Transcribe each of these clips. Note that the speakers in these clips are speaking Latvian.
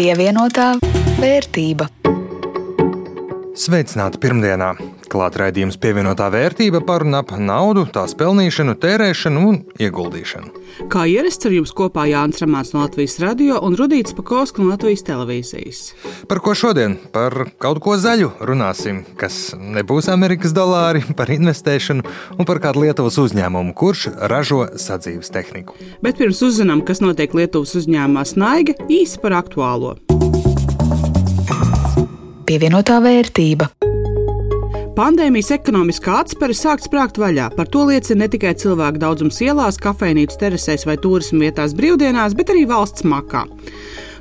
Pievienotā vērtība. Sveicināti pirmdienā! Klāt raidījums pievienotā vērtība par un ap naudu, tās pelnīšanu, tērēšanu un ieguldīšanu. Kā ierasts ar jums kopā Jānis Ramāns no Latvijas radio un Rudīts Pakausks no Latvijas televīzijas. Par ko šodien? Par kaut ko zaļu runāsim, kas nebūs Amerikas dolāri, par investēšanu un par kādu Lietuvas uzņēmumu, kurš ražo sadzīves tehniku. Bet pirms uzzinām, kas notiek Lietuvas uzņēmumā Snaiga, īsi par aktuālo. Pievienotā vērtība. Pandēmijas ekonomiskā atspēra sāk sprāgt vaļā. Par to liecina ne tikai cilvēku daudzums ielās, kafejnīcu terasēs vai turismu vietās brīvdienās, bet arī valsts makā.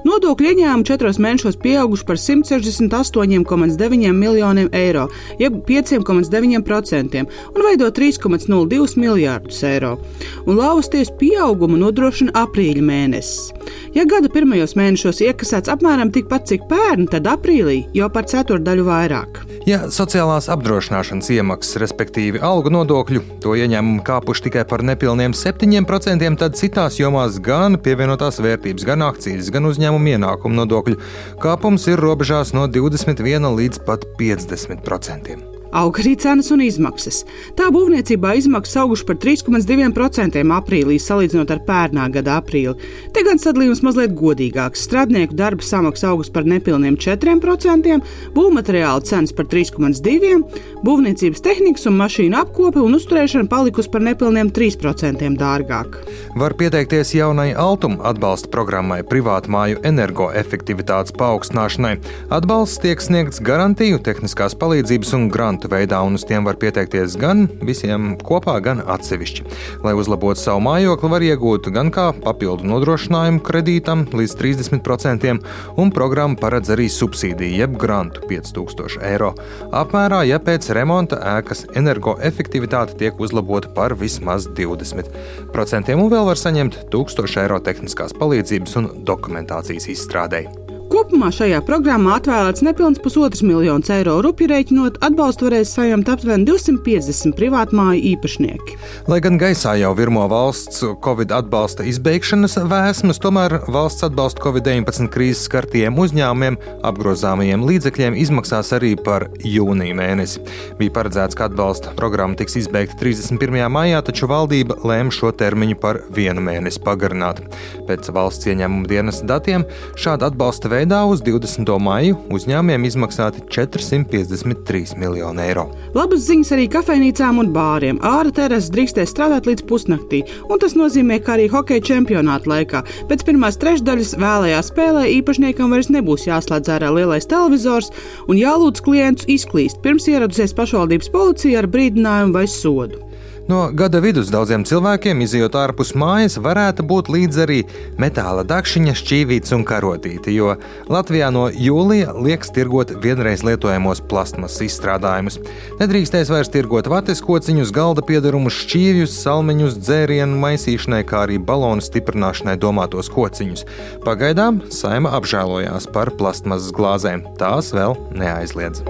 Nodokļu ieņēmumi četros mēnešos pieauguši par 168,9 miljoniem eiro, jeb 5,9% un veido 3,02 miljārdus eiro. Un lausties pieaugumu nodrošina aprīļa mēnesis. Ja gada pirmajos mēnešos iekasēts apmēram tikpat cik pērn, tad aprīlī jau par ceturdaļu vairāk. Ja sociālās apdrošināšanas iemaksas, respektīvi algu nodokļu, to ieņēmumu kāpuši tikai par nepilniem 7%, tad citās jomās gan pievienotās vērtības, gan akcijas, gan uzņēmumu ienākumu nodokļu kāpums ir robežās no 21 līdz pat 50%. Aug arī cenas un izmaksas. Tā būvniecībā izmaksas auguši par 3,2% aprīlī salīdzinot ar pērnā gada aprīli. Te gan sadalījums mazliet godīgāks. Strādnieku darba samaksa augusi par nepilniem 4%, būvmateriāla cenas par 3,2%, būvniecības tehnikas un mašīnu apkope un uzturēšana palikusi par nepilniem 3% dārgāk. Var pieteikties jaunai Altuma atbalsta programmai privātu māju energoefektivitātes paaugstināšanai. Atbalsts tiek sniegts garantiju, tehniskās palīdzības un grantu grantu veidā, un uz tiem var pieteikties gan visiem kopā, gan atsevišķi. Lai uzlabotu savu mājokli, var iegūt gan kā papildu nodrošinājumu kredītam līdz 30%, un programma paredz arī subsīdiju, jeb grantu 5000 eiro. Apmērā, ja pēc remonta ēkas energoefektivitāte tiek uzlabota par vismaz 20%, un vēl var saņemt 1000 eiro tehniskās palīdzības un dokumentācijas izstrādēji. Kopumā šajā programmā atvēlēts nepilns pusotrs miljonus eiro rupju rēķinot, atbalstu varēs saņemt aptuveni 250 privātmāju īpašnieki. Lai gan gaisā jau virmo valsts Covid atbalsta izbeigšanas vēsmas, tomēr valsts atbalsta Covid-19 krīzes skartiem uzņēmumiem apgrozāmajiem līdzekļiem izmaksās arī par jūniju mēnesi. Bija paredzēts, ka atbalsta programma tiks izbeigta 31. maijā, taču valdība lēma šo termiņu par vienu mēnesi pagarināt. Pēc valsts ieņēmuma dienas datiem šāda atbalsta veidā veidā uz 20. maiju uzņēmumiem izmaksāti 453 miljoni eiro. Labas ziņas arī kafejnīcām un bāriem. Ārā terases drīkstēs strādāt līdz pusnaktī, un tas nozīmē, ka arī hokeja čempionāta laikā pēc pirmās trešdaļas vēlējā spēlē īpašniekam vairs nebūs jāslēdz ārā lielais televizors un jālūdz klientus izklīst pirms ieradusies pašvaldības policija ar brīdinājumu vai sodu. No gada vidus daudziem cilvēkiem, izjūt ārpus mājas, varētu būt līdz arī metāla dakšiņa, šķīvīts un karotīte, jo Latvijā no jūlija liekas tirgot vienreiz lietojamos plasmas izstrādājumus. Nedrīkstēs vairs tirgot vates kociņus, galda piedarumus, šķīvjus, salmeņus, dzērienu maisīšanai, kā arī balonu stiprināšanai domātos kociņus. Pagaidām saima apžēlojās par plasmasas glāzēm. Tās vēl neaizliedz.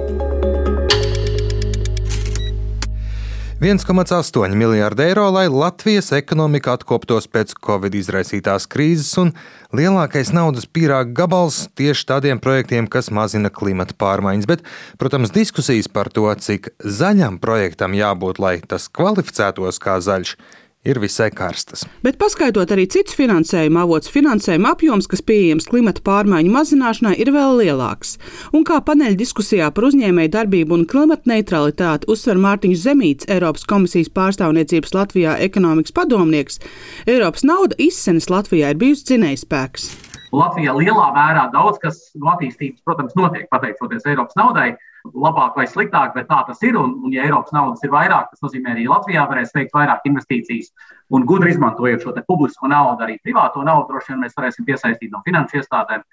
1,8 miljārdi eiro, lai Latvijas ekonomika atkoptos pēc Covid izraisītās krīzes, un lielākais naudas pīrāga gabals tieši tādiem projektiem, kas mazina klimata pārmaiņas. Bet, protams, diskusijas par to, cik zaļam projektam jābūt, lai tas kvalificētos kā zaļš, ir visai karstas. Bet paskaitot arī citus finansējuma avotus, finansējuma apjoms, kas pieejams klimata pārmaiņu mazināšanai, ir vēl lielāks. Un kā paneļa diskusijā par uzņēmēju darbību un klimata neutralitāti uzsver Mārtiņš Zemīts, Eiropas komisijas pārstāvniecības Latvijā ekonomikas padomnieks, Eiropas nauda izsenes Latvijā ir bijusi dzinējspēks. Latvijā lielā mērā daudz kas no attīstības, protams, notiek pateicoties Eiropas naudai labāk vai sliktāk, bet tā tas ir. Un, un ja Eiropas naudas ir vairāk, tas nozīmē, arī Latvijā varēs veikt vairāk investīcijas. Un gudri izmantojot šo publisko naudu, arī privāto naudu, droši vien mēs varēsim piesaistīt no finanšu iestādēm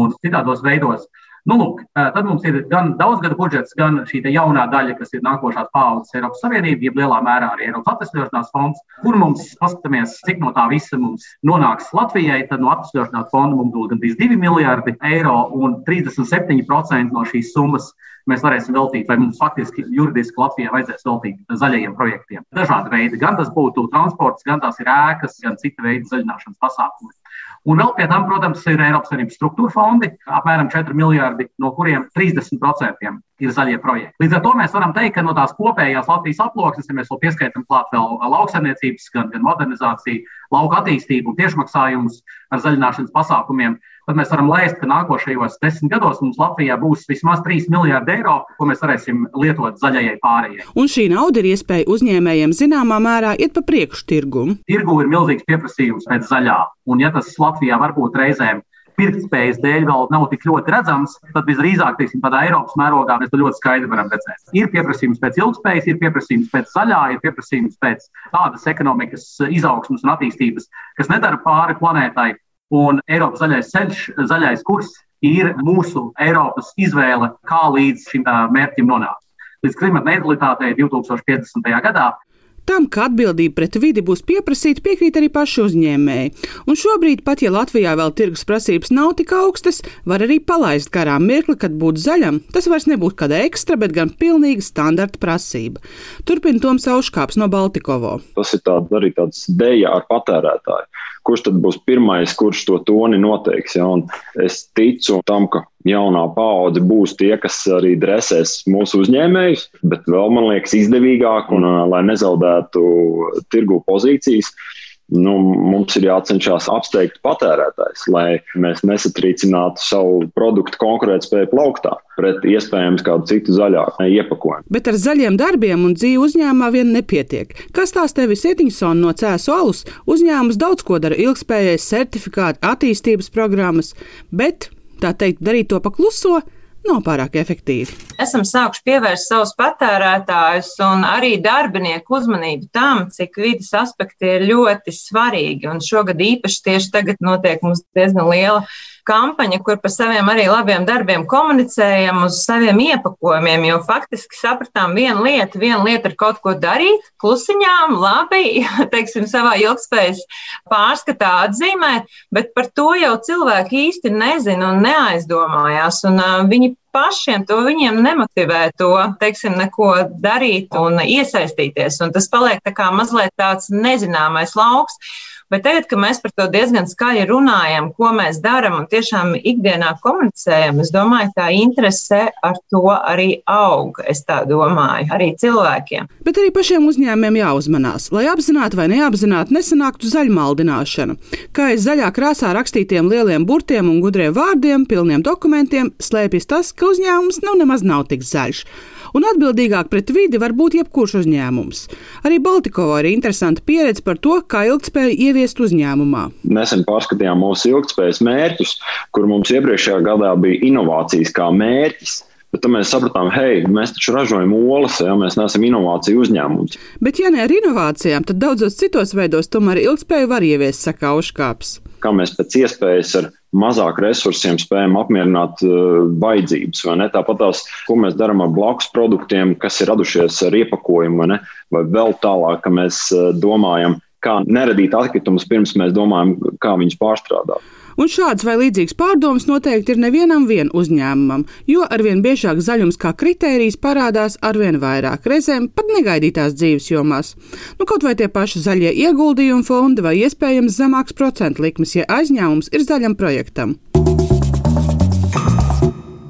un citādos veidos. Nu, lūk, tad mums ir gan daudzgada budžets, gan šī jaunā daļa, kas ir nākošās paudzes Eiropas Savienība, jeb lielā mērā arī Eiropas atvesļošanās fonds, kur mums paskatāmies, cik no tā visa mums nonāks Latvijai. Tad no atvesļošanās fonda mums būs gandrīz 2 miljardi eiro un 37% no šīs summas mēs varēsim veltīt, vai mums faktiski juridiski Latvijai vajadzēs veltīt zaļajiem projektiem. Dažādi veidi, gan tas būtu transports, gan tās ir ēkas, gan cita veida zaļināšanas pasākumi. Un vēl pie tam, protams, ir Eiropas Savienības struktūra fondi, apmēram 4 miljardi, no kuriem 30% ir zaļie projekti. Līdz ar to mēs varam teikt, ka no tās kopējās Latvijas aploksnes, ja mēs vēl pieskaitām klāt vēl lauksaimniecības, gan, gan modernizāciju, lauka attīstību un tiešmaksājumus ar zaļināšanas pasākumiem, tad mēs varam lēst, ka nākošajos desmit gados mums Latvijā būs vismaz 3 miljardi eiro, ko mēs varēsim lietot zaļajai pārējai. Un šī nauda ir iespēja uzņēmējiem zināmā mērā iet pa priekšu tirgumu. Tirgu ir milzīgs pieprasījums pēc zaļā, un ja tas Latvijā varbūt reizēm pirktspējas dēļ vēl nav tik ļoti redzams, tad visdrīzāk, teiksim, tādā Eiropas mērogā mēs to ļoti skaidri varam redzēt. Ir pieprasījums pēc ilgspējas, ir pieprasījums pēc zaļā, ir pieprasījums pēc tādas ekonomikas izaugsmas un attīstības, kas nedara pāri planētai. Un Eiropas zaļais ceļš, zaļais kurs ir mūsu Eiropas izvēle, kā līdz šim mērķim nonākt. Līdz klimata neutralitātei 2050. gadā Tam, ka atbildība pret vidi būs pieprasīta, piekrīt arī paši uzņēmēji. Un šobrīd, pat ja Latvijā vēl tirgus prasības nav tik augstas, var arī palaist garām mirkli, kad būtu zaļam. Tas vairs nebūtu kāda ekstra, bet gan pilnīga standarta prasība. Turpina Toms Auškāps no Baltikovo. Tas ir tād, arī tāds deja ar patērētāju. Kurš tad būs pirmais, kurš to toni noteiks? Ja? Un es ticu tam, ka jaunā paudze būs tie, kas arī dresēs mūsu uzņēmējus, bet vēl man liekas izdevīgāk un lai nezaudētu tirgu pozīcijas. Nu, mums ir jācenšas apsteigt patērētājs, lai mēs nesatricinātu savu produktu konkurētspēju plauktā pret iespējams kādu citu zaļāku iepakojumu. Bet ar zaļiem darbiem un dzīvi uzņēmumā vien nepietiek. Kas tās tevi Setiņsona no Cēsu alus? Uzņēmums daudz ko dara ilgspējais, certifikāti, attīstības programmas, bet tā teikt, darīt to pakluso, nav pārāk efektīvi. Esam sākuši pievērst savus patērētājus un arī darbinieku uzmanību tam, cik vidas aspekti ir ļoti svarīgi. Un šogad īpaši tieši tagad notiek mums diezgan liela kampaņa, kur par saviem arī labiem darbiem komunicējam uz saviem iepakojumiem, jo faktiski sapratām vienu lietu. Viena lieta ir kaut ko darīt, klusiņām, labi, teiksim, savā ilgspējas pārskatā atzīmēt, bet par to jau cilvēki īsti nezina un neaizdomājās. Un, uh, viņi pašiem to viņiem nemotivē to, teiksim, neko darīt un iesaistīties. Un tas paliek tā kā mazliet tāds nezināmais lauks. Bet tagad, kad mēs par to diezgan skaļi runājam, ko mēs darām un tiešām ikdienā komunicējam, es domāju, tā interese ar to arī aug. Es tā domāju, arī cilvēkiem. Bet arī pašiem uzņēmumiem jāuzmanās, lai apzināti vai neapzināti nesanāktu zaļmaldināšana. Kā aiz zaļā krāsā rakstītiem lieliem burtiem un gudriem vārdiem, pilniem dokumentiem, slēpjas tas, ka uzņēmums nu nemaz nav tik zaļš un atbildīgāk pret vidi var būt jebkurš uzņēmums. Arī Baltikovo ir interesanta pieredze par to, kā ilgspēju ieviest uzņēmumā. Nesen pārskatījām mūsu ilgspējas mērķus, kur mums iepriekšējā gadā bija inovācijas kā mērķis. Bet tad mēs sapratām, hei, mēs taču ražojam olas, ja mēs neesam inovāciju uzņēmums. Bet, ja ne ar inovācijām, tad daudzos citos veidos tomēr ilgspēju var ieviest, saka Auškāps. Kā mēs pēc iespējas ar mazāk resursiem spējam apmierināt uh, vajadzības. Tāpat tās, ko mēs darām ar blakus produktiem, kas ir radušies ar iepakojumu, vai, vai vēl tālāk, ka mēs uh, domājam, kā neradīt atkritumus pirms mēs domājam, kā viņus pārstrādāt. Un šāds vai līdzīgs pārdoms noteikti ir nevienam uzņēmumam, jo arvien biežāk zaļums kā kritērijs parādās arvien vairāk, reizēm pat negaidītās dzīves jomās. Nu, kaut vai tie paši zaļie ieguldījumu fondi vai iespējams zemāks procentu likmes, ja aizņēmums ir zaļam projektam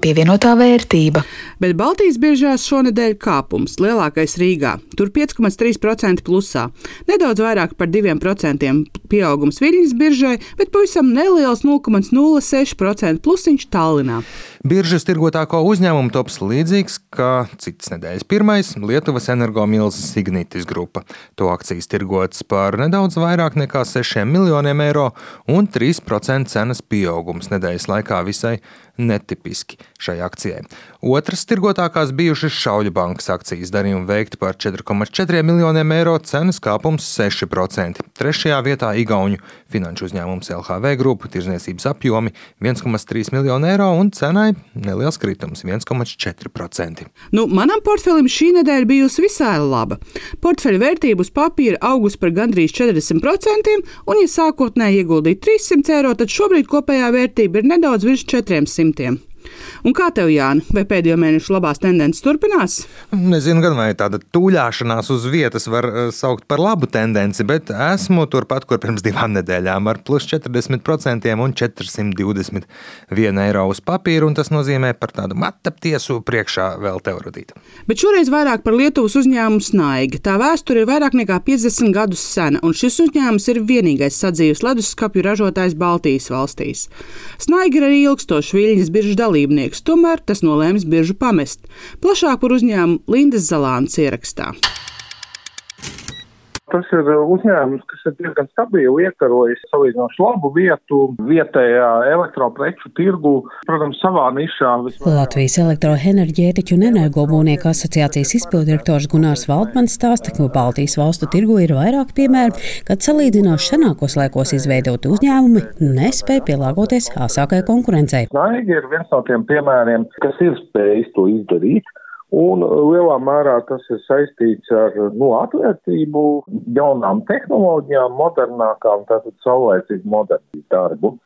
pievienotā vērtība. Bet Baltijas biržās šonadēļ kāpums lielākais Rīgā. Tur 5,3% plusā. Nedaudz vairāk par 2% pieaugums Viļņas biržai, bet pavisam neliels 0,06% plusiņš Tallinā. Biržas tirgotāko uzņēmumu tops līdzīgs kā citas nedēļas pirmais - Lietuvas energomilzas Ignitis grupa. To akcijas tirgotas par nedaudz vairāk nekā 6 miljoniem eiro un 3% cenas pieaugums nedēļas laikā visai netipiski šai akcijai. Otras tirgotākās bijušas Šauļu bankas akcijas darījumi veikti par 4,4 miljoniem eiro, cenas kāpums 6%. Trešajā vietā Igauņu finanšu uzņēmums LHV grupa tirzniecības apjomi 1,3 miljonu eiro un cenai Ķīnai neliels kritums - 1,4%. Nu, manam portfelim šī nedēļa bijusi visai laba. Portfeļa vērtība uz papīra augusi par gandrīz 40%, un, ja sākotnēji ieguldīja 300 eiro, tad šobrīd kopējā vērtība ir nedaudz virs 400. Un kā tev, Jāni, vai pēdējo mēnešu labās tendences turpinās? Nezinu, gan vai tāda tūļāšanās uz vietas var uh, saukt par labu tendenci, bet esmu turpat, kur pirms divām nedēļām ar plus 40% un 421 eiro uz papīra, un tas nozīmē par tādu mataptiesu priekšā vēl teoretīt. Bet šoreiz vairāk par Lietuvas uzņēmumu Snaiga. Tā vēsture ir vairāk nekā 50 gadus sena, un šis uzņēmums ir vienīgais sadzīves leduskapju ražotājs Baltijas valstīs. Snaiga ir arī ilgstošs viļņas biržas dalībnieks, tomēr tas nolēmis biržu pamest. Plašāk par uzņēmumu Lindas Zalāns ierakstā. Tas ir uzņēmums, kas ir diezgan stabili iekarojis salīdzinoši labu vietu vietējā elektropreču tirgu, protams, savā nišā. Vismaz. Latvijas elektroenerģētiķu un energobūnieku asociācijas izpildirektors Gunārs Valdmans stāsta, ka Baltijas valstu tirgu ir vairāk piemēru, kad salīdzinoši senākos laikos izveidoti uzņēmumi nespēja pielāgoties āsākai konkurencei. Snaigi ir viens no tiem piemēriem, kas ir spējis to izdarīt. Un lielā mērā tas ir saistīts ar nu, atvērtību, jaunām tehnoloģijām, modernākām, tātad saulēcīgu modernu darbu.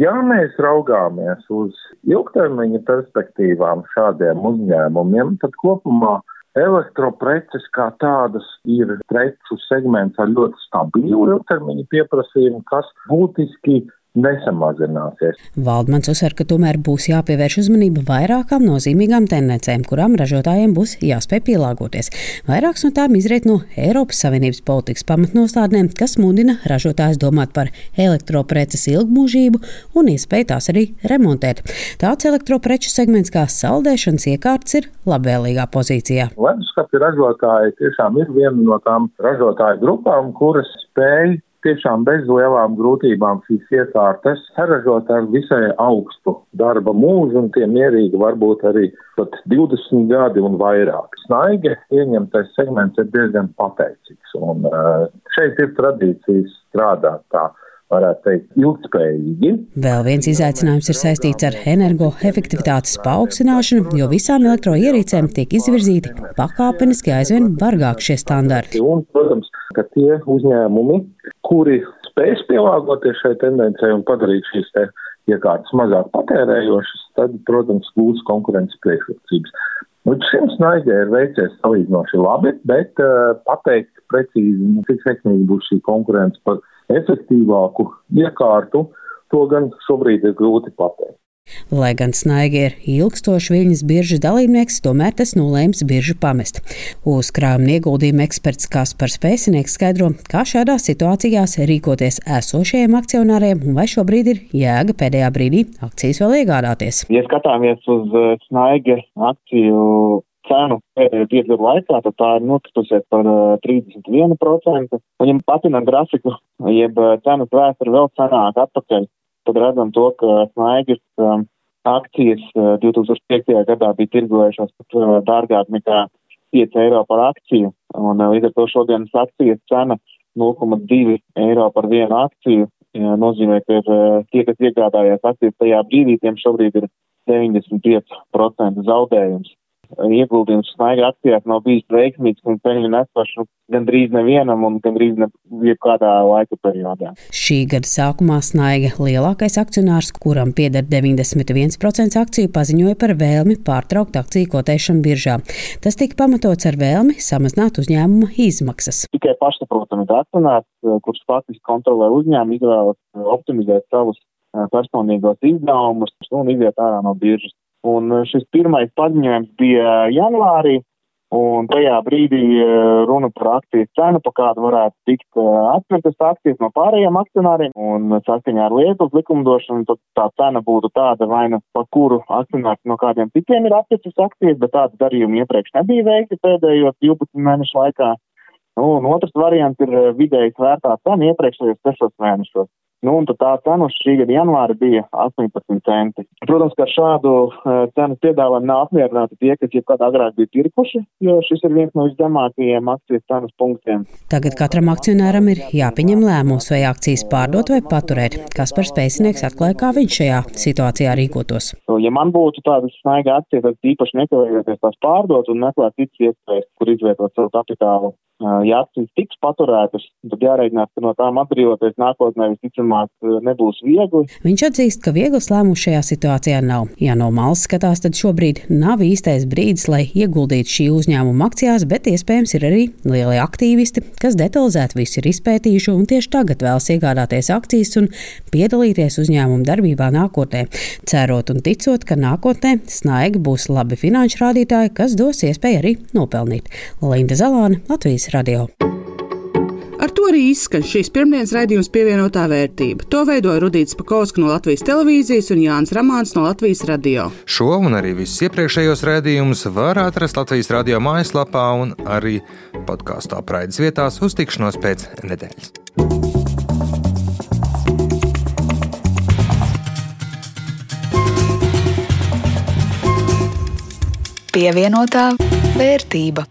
Ja mēs raugāmies uz ilgtermiņa perspektīvām šādiem uzņēmumiem, tad kopumā elektropreces kā tādas ir preču segments ar ļoti stabilu ilgtermiņa pieprasījumu, kas būtiski nesamazināsies. Valdmans uzsver, ka tomēr būs jāpievērš uzmanība vairākām nozīmīgām tendencēm, kurām ražotājiem būs jāspēj pielāgoties. Vairākas no tām izriet no Eiropas Savienības politikas pamatnostādnēm, kas mudina ražotājus domāt par elektropreces ilgmūžību un iespēju tās arī remontēt. Tāds elektropreču segments kā saldēšanas iekārtas ir labvēlīgā pozīcijā. Leduskapju ražotāji tiešām ir viena no tām ražotāju grupām, kuras spēj tiešām bez lielām grūtībām šīs iekārtas saražot ar visai augstu darba mūžu un tie mierīgi varbūt arī pat 20 gadi un vairāk. Snaige ieņemtais segments ir diezgan pateicīgs un šeit ir tradīcijas strādāt tā varētu teikt, ilgspējīgi. Vēl viens izaicinājums ir saistīts ar energoefektivitātes paaugstināšanu, jo visām elektroierīcēm tiek izvirzīti pakāpeniski aizvien bargāk šie standarti. Un, protams, ka tie uzņēmumi, kuri spēs pielāgoties šai tendencei un padarīt šīs te iekārtas mazāk patērējošas, tad, protams, gūs konkurences priekšrocības. Līdz šim snaigē ir veicies salīdzinoši labi, bet uh, pateikt precīzi, cik sekmīgi būs šī konkurence par efektīvāku iekārtu, to gan šobrīd ir grūti pateikt. Lai gan Snaigi ir ilgstošs viņas biržas dalībnieks, tomēr tas nolēms biržu pamest. Uzkrājuma ieguldījuma eksperts Kaspars Pēcinieks skaidro, kā šādās situācijās rīkoties esošajiem akcionāriem un vai šobrīd ir jēga pēdējā brīdī akcijas vēl iegādāties. Ja skatāmies uz uh, Snaigi akciju cenu pēdējo piecu gadu laikā, tad tā ir nokritusies par 31%. Un, ja patinam grafiku, jeb cenas vēsturi vēl senāk atpakaļ, tad redzam to, ka Snaigis um, akcijas 2005. gadā bija tirgojušās pat dārgāk nekā 5 eiro par akciju, un līdz ar to šodienas akcijas cena 0,2 eiro par vienu akciju nozīmē, ka ir, tie, kas iegādājās akcijas tajā brīdī, tiem šobrīd ir 95% zaudējums ieguldījums snaiga akcijās nav bijis veiksmīgs un peļņu nesošs gandrīz nevienam un gandrīz ne jebkādā laika periodā. Šī gada sākumā snaiga lielākais akcionārs, kuram pieder 91% akciju, paziņoja par vēlmi pārtraukt akciju kotēšanu biržā. Tas tika pamatots ar vēlmi samazināt uzņēmuma izmaksas. Tikai pašsaprotami akcionārs, kurš faktiski kontrolē uzņēmumu, izvēlas optimizēt savus personīgos izdevumus un iziet ārā no biržas. Un eh, šis pirmais paziņojums bija janvārī, un tajā brīdī eh, runa par akcijas cenu, pa kādu varētu tikt eh, atpirktas akcijas no pārējiem akcionāriem, un saskaņā ar Lietuvas likumdošanu, tad tā cena būtu tāda vai nu pa kuru akcionārs no kādiem citiem ir atpirktas akcijas, bet tāda darījuma iepriekš nebija veikti pēdējos 12 mēnešu laikā. Nu, un otrs variants ir vidēji svērtā cena iepriekšējos 6 mēnešos. Nu, un tā cena uz šī gada janvāra bija 18 centi. Protams, ka ar šādu uh, cenu piedāvājumu nav apmierināti tie, kas jebkad agrāk bija pirkuši, jo šis ir viens no viszemākajiem akcijas cenas punktiem. Tagad katram akcionāram ir jāpieņem lēmums, vai akcijas pārdot vai paturēt. Kas par spēcinieks atklāja, kā viņš šajā situācijā rīkotos. Ja man būtu tādas snaiga akcijas, tad īpaši nekavējoties tās pārdot un meklēt citas iespējas, kur izvietot savu kapitālu ja akcijas tiks paturētas, tad jārēķinās, ka no tām atbrīvoties nākotnē visticamāk nebūs viegli. Viņš atzīst, ka vieglas lēmums šajā situācijā nav. Ja no malas skatās, tad šobrīd nav īstais brīdis, lai ieguldītu šī uzņēmuma akcijās, bet iespējams ir arī lieli aktīvisti, kas detalizēti visu ir izpētījuši un tieši tagad vēlas iegādāties akcijas un piedalīties uzņēmuma darbībā nākotnē, cerot un ticot, ka nākotnē snaigi būs labi finanšu rādītāji, kas dos iespēju arī nopelnīt. Linda Zalāne, Latvijas radio. Ar to arī izskan šīs pirmdienas raidījums pievienotā vērtība. To veidoja Rudīts Pakausks no Latvijas televīzijas un Jānis Ramāns no Latvijas radio. Šo un arī visus iepriekšējos raidījumus var atrast Latvijas radio mājaslapā un arī podkāstu apraides vietās uz tikšanos pēc nedēļas. Pievienotā vērtība.